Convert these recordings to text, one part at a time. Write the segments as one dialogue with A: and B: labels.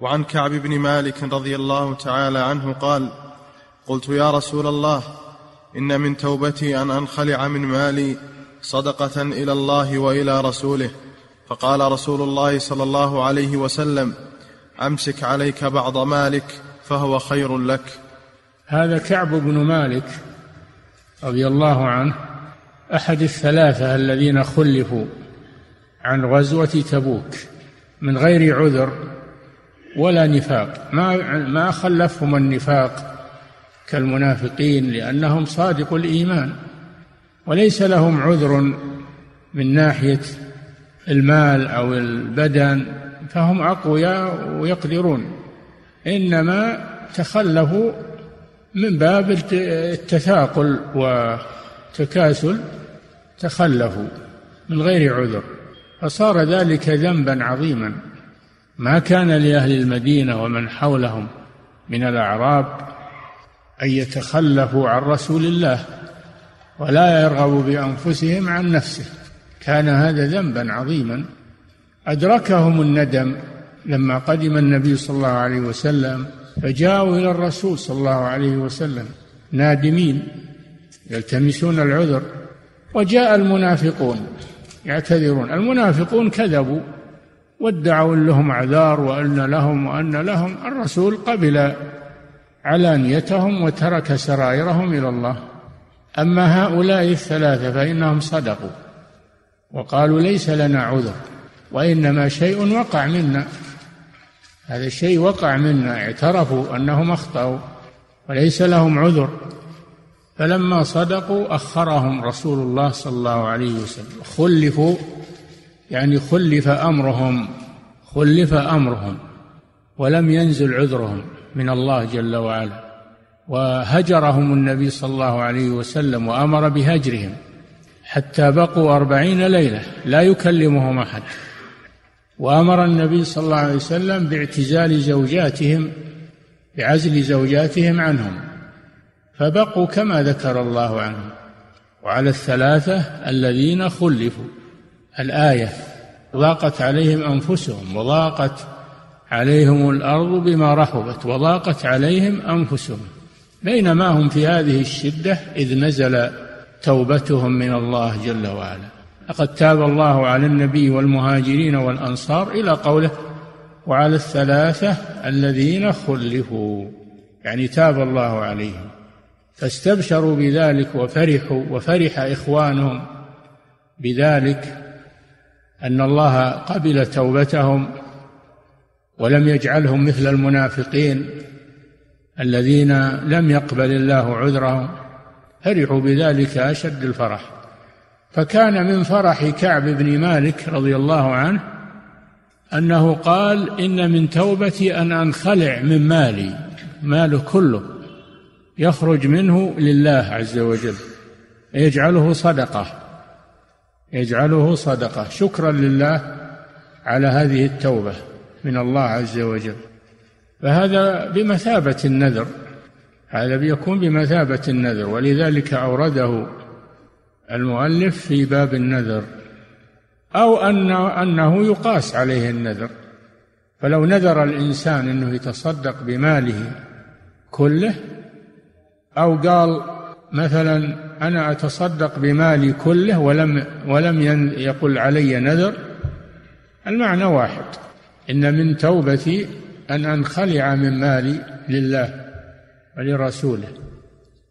A: وعن كعب بن مالك رضي الله تعالى عنه قال قلت يا رسول الله إن من توبتي أن أنخلع من مالي صدقة إلى الله وإلى رسوله. فقال رسول الله صلى الله عليه وسلم أمسك عليك بعض مالك فهو خير لك.
B: هذا كعب بن مالك رضي الله عنه أحد الثلاثة الذين خلفوا عن غزوة تبوك من غير عذر ولا نفاق. ما ما خلفهم النفاق كالمنافقين لأنهم صادقوا الإيمان وليس لهم عذر من ناحية المال أو البدن فهم أقوياء ويقدرون. إنما تخلفوا من باب التثاقل وتكاسل تخلفوا من غير عذر فصار ذلك ذنبا عظيما. ما كان لأهل المدينة ومن حولهم من الأعراب أن يتخلفوا عن رسول الله ولا يرغبوا بأنفسهم عن نفسه. كان هذا ذنبا عظيما. أدركهم الندم لما قدم النبي صلى الله عليه وسلم فجاءوا إلى الرسول صلى الله عليه وسلم نادمين يلتمسون العذر وجاء المنافقون يعتذرون. المنافقون كذبوا. وادعوا ان لهم اعذار وأن لهم وأن لهم. الرسول قبل علانيتهم وترك سرائرهم إلى الله. أما هؤلاء الثلاثة فإنهم صدقوا وقالوا ليس لنا عذر وإنما شيء وقع منا. هذا الشيء وقع منا اعترفوا أنهم أخطأوا وليس لهم عذر. فلما صدقوا أخرهم رسول الله صلى الله عليه وسلم خلفوا يعني خلف أمرهم خلف أمرهم ولم ينزل عذرهم من الله جل وعلا. وهجرهم النبي صلى الله عليه وسلم وأمر بهجرهم حتى بقوا أربعين ليلة لا يكلمهم أحد. وأمر النبي صلى الله عليه وسلم باعتزال زوجاتهم بعزل زوجاتهم عنهم. فبقوا كما ذكر الله عنهم. وعلى الثلاثة الذين خلفوا. الآية ضاقت عليهم أنفسهم وضاقت عليهم الأرض بما رحبت وضاقت عليهم أنفسهم. بينما هم في هذه الشدة إذ نزل توبتهم من الله جل وعلا. لقد تاب الله على النبي والمهاجرين والأنصار إلى قوله وعلى الثلاثة الذين خلفوا. يعني تاب الله عليهم. فاستبشروا بذلك وفرحوا وفرح إخوانهم بذلك أن الله قبل توبتهم ولم يجعلهم مثل المنافقين الذين لم يقبل الله عذرهم فرحوا بذلك أشد الفرح. فكان من فرح كعب بن مالك رضي الله عنه أنه قال إن من توبتي أن أنخلع من مالي ماله كله يخرج منه لله عز وجل يجعله صدقة. يجعله صدقة. شكرا لله على هذه التوبة من الله عز وجل. فهذا بمثابة النذر. هذا بيكون بمثابة النذر ولذلك أورده المؤلف في باب النذر. أو أن أنه يقاس عليه النذر. فلو نذر الإنسان أنه يتصدق بماله كله أو قال مثلا أنا أتصدق بمالي كله ولم ولم يقل علي نذر. المعنى واحد. إن من توبتي أن أنخلع من مالي لله ولرسوله.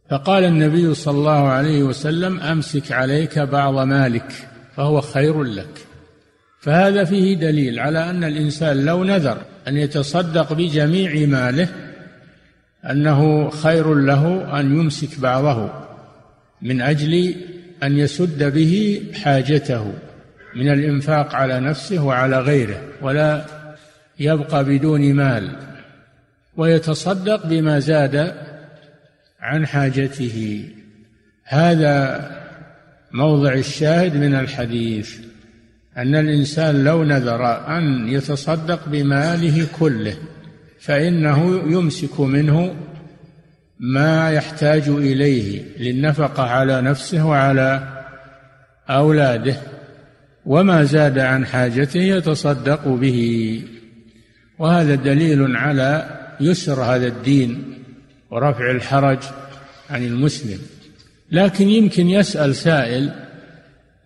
B: فقال النبي صلى الله عليه وسلم أمسك عليك بعض مالك فهو خير لك. فهذا فيه دليل على أن الإنسان لو نذر أن يتصدق بجميع ماله أنه خير له أن يمسك بعضه من أجل أن يسد به حاجته من الإنفاق على نفسه وعلى غيره ولا يبقى بدون مال ويتصدق بما زاد عن حاجته. هذا موضع الشاهد من الحديث أن الإنسان لو نذر أن يتصدق بماله كله فإنه يمسك منه ما يحتاج إليه للنفقة على نفسه وعلى أولاده وما زاد عن حاجته يتصدق به. وهذا دليل على يسر هذا الدين ورفع الحرج عن المسلم. لكن يمكن يسأل سائل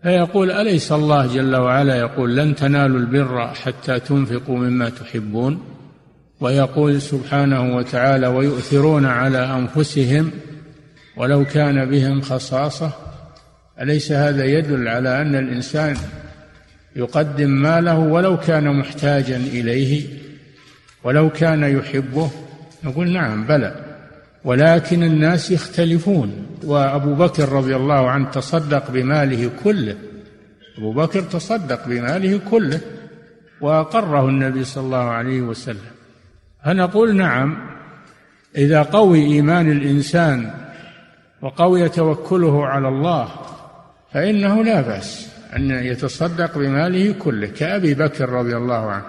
B: فيقول أليس الله جل وعلا يقول لن تنالوا البر حتى تنفقوا مما تحبون؟ ويقول سبحانه وتعالى ويؤثرون على أنفسهم ولو كان بهم خصاصة. أليس هذا يدل على أن الإنسان يقدم ماله ولو كان محتاجا إليه ولو كان يحبه؟ نقول نعم بلى. ولكن الناس يختلفون. وأبو بكر رضي الله عنه تصدق بماله كله. أبو بكر تصدق بماله كله. وأقره النبي صلى الله عليه وسلم. فنقول نعم؟ إذا قوي إيمان الإنسان وقوي توكله على الله فإنه لا بأس أن يتصدق بماله كله كأبي بكر رضي الله عنه.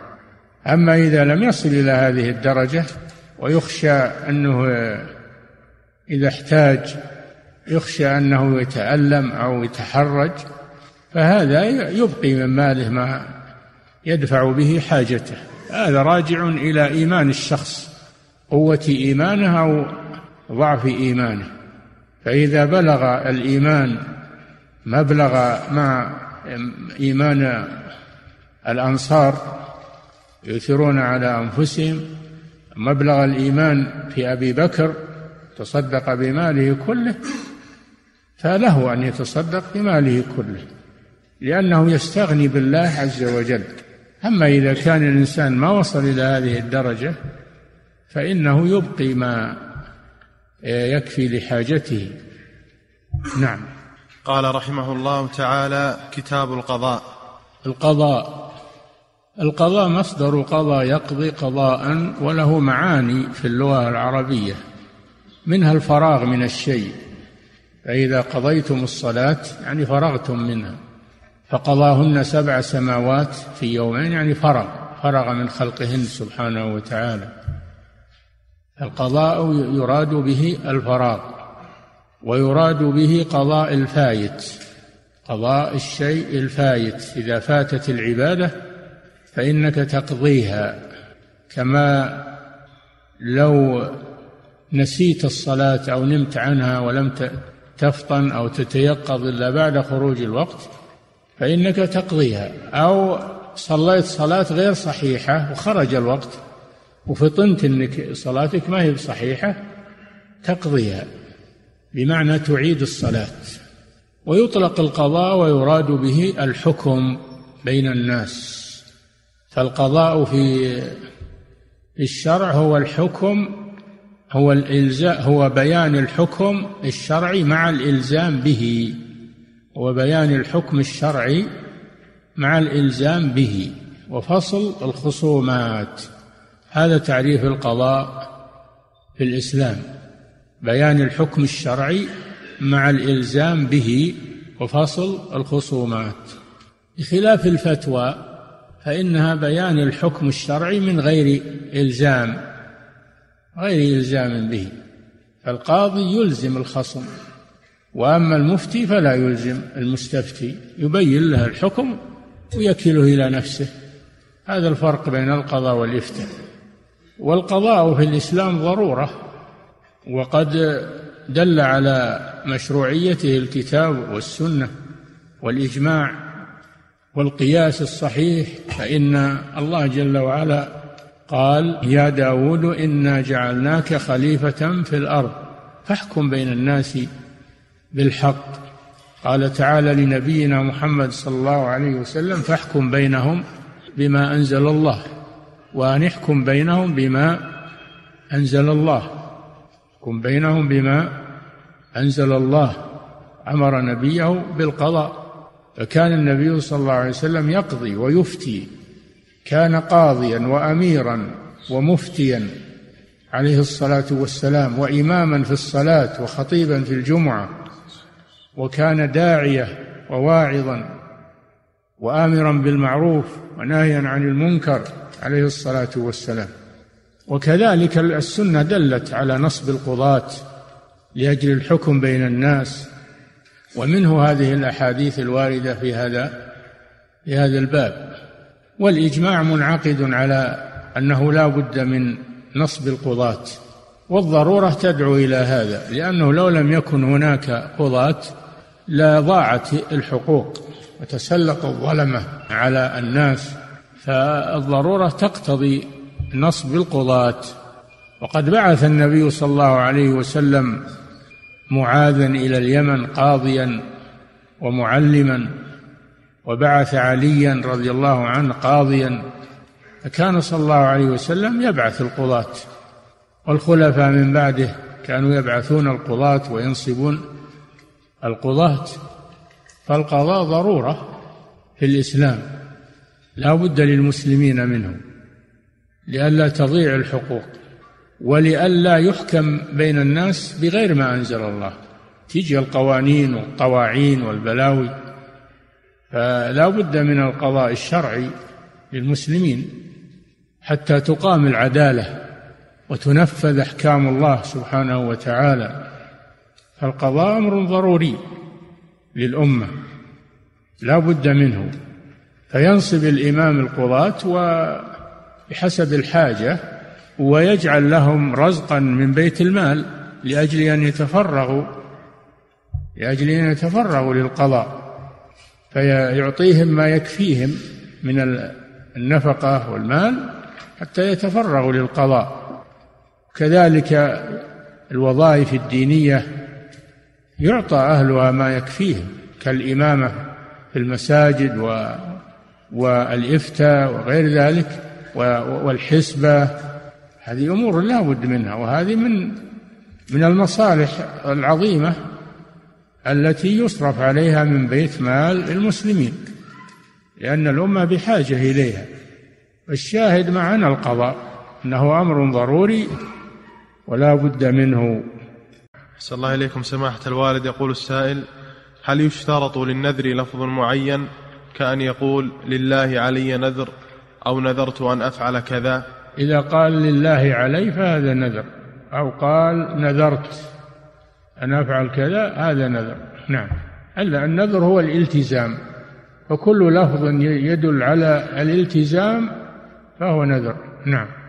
B: أما إذا لم يصل إلى هذه الدرجة ويخشى أنه إذا احتاج يخشى أنه يتألم أو يتحرج فهذا يبقي من ماله ما يدفع به حاجته. هذا راجع إلى إيمان الشخص قوة إيمانه أو ضعف إيمانه. فإذا بلغ الإيمان مبلغ مع إيمان الأنصار يؤثرون على أنفسهم مبلغ الإيمان في أبي بكر تصدق بماله كله فله أن يتصدق بماله كله لأنه يستغني بالله عز وجل. أما إذا كان الإنسان ما وصل إلى هذه الدرجة فإنه يبقي ما يكفي لحاجته. نعم.
A: قال رحمه الله تعالى كتاب القضاء.
B: القضاء. القضاء مصدر قضى يقضي قضاء وله معاني في اللغة العربية. منها الفراغ من الشيء. فإذا قضيتم الصلاة يعني فرغتم منها. فقضاهن سبع سماوات في يومين يعني فرغ فرغ من خلقهن سبحانه وتعالى. القضاء يراد به الفراغ ويراد به قضاء الفايت قضاء الشيء الفايت. إذا فاتت العبادة فإنك تقضيها. كما لو نسيت الصلاة أو نمت عنها ولم تفطن أو تتيقظ إلا بعد خروج الوقت فإنك تقضيها. أو صليت صلاة غير صحيحة وخرج الوقت وفطنت إنك صلاتك ما هي بصحيحة تقضيها. بمعنى تعيد الصلاة. ويطلق القضاء ويراد به الحكم بين الناس. فالقضاء في الشرع هو الحكم هو الإلزاء هو بيان الحكم الشرعي مع الإلزام به. وبيان الحكم الشرعي مع الإلزام به وفصل الخصومات. هذا تعريف القضاء في الإسلام. بيان الحكم الشرعي مع الإلزام به وفصل الخصومات. بخلاف الفتوى فإنها بيان الحكم الشرعي من غير إلزام غير إلزام به. فالقاضي يلزم الخصم. وأما المفتي فلا يلزم المستفتي يبين له الحكم ويكله إلى نفسه. هذا الفرق بين القضاء والإفتاء. والقضاء في الإسلام ضرورة وقد دل على مشروعيته الكتاب والسنة والإجماع والقياس الصحيح فإن الله جل وعلا قال يا داود إنا جعلناك خليفة في الأرض فاحكم بين الناس بالحق. قال تعالى لنبينا محمد صلى الله عليه وسلم فاحكم بينهم بما أنزل الله وأن احكم بينهم بما أنزل الله. احكم بينهم بما أنزل الله. أمر نبيه بالقضاء. فكان النبي صلى الله عليه وسلم يقضي ويفتي. كان قاضيا واميرا ومفتيا عليه الصلاة والسلام واماما في الصلاة وخطيبا في الجمعة. وكان داعية وواعظا وامرا بالمعروف وناهيا عن المنكر عليه الصلاة والسلام. وكذلك السنة دلت على نصب القضاة لأجل الحكم بين الناس. ومنه هذه الأحاديث الواردة في هذا في هذا الباب. والإجماع منعقد على أنه لا بد من نصب القضاة. والضرورة تدعو إلى هذا لأنه لو لم يكن هناك قضاة لضاعت الحقوق وتسلط الظلمة على الناس فالضرورة تقتضي نصب القضاة. وقد بعث النبي صلى الله عليه وسلم معاذا إلى اليمن قاضيا ومعلما وبعث عليا رضي الله عنه قاضيا. فكان صلى الله عليه وسلم يبعث القضاة والخلفاء من بعده كانوا يبعثون القضاة وينصبون. القضاة فالقضاء ضرورة في الإسلام لا بد للمسلمين منه لئلا تضيع الحقوق ولئلا يحكم بين الناس بغير ما أنزل الله تيجي القوانين والطواعين والبلاوي فلا بد من القضاء الشرعي للمسلمين حتى تقام العدالة وتنفذ أحكام الله سبحانه وتعالى. فالقضاء أمر ضروري للأمة لا بد منه. فينصب الإمام القضاة وبحسب الحاجة ويجعل لهم رزقا من بيت المال لأجل أن يتفرغوا لأجل أن يتفرغوا للقضاء. فيعطيهم ما يكفيهم من النفقة والمال حتى يتفرغوا للقضاء. كذلك الوظائف الدينية يعطى أهلها ما يكفيهم كالإمامة في المساجد و والإفتاء وغير ذلك والحسبة. هذه أمور لا بد منها وهذه من من المصالح العظيمة التي يصرف عليها من بيت مال المسلمين لأن الأمة بحاجة إليها. الشاهد معنا القضاء أنه أمر ضروري ولا بد منه
A: أحسن الله إليكم. سماحة الوالد يقول السائل هل يشترط للنذر لفظ معين كأن يقول لله علي نذر أو نذرت أن أفعل كذا؟
B: إذا قال لله علي فهذا نذر أو قال نذرت أن أفعل كذا هذا نذر. نعم. ألا النذر هو الالتزام وكل لفظ يدل على الالتزام فهو نذر. نعم.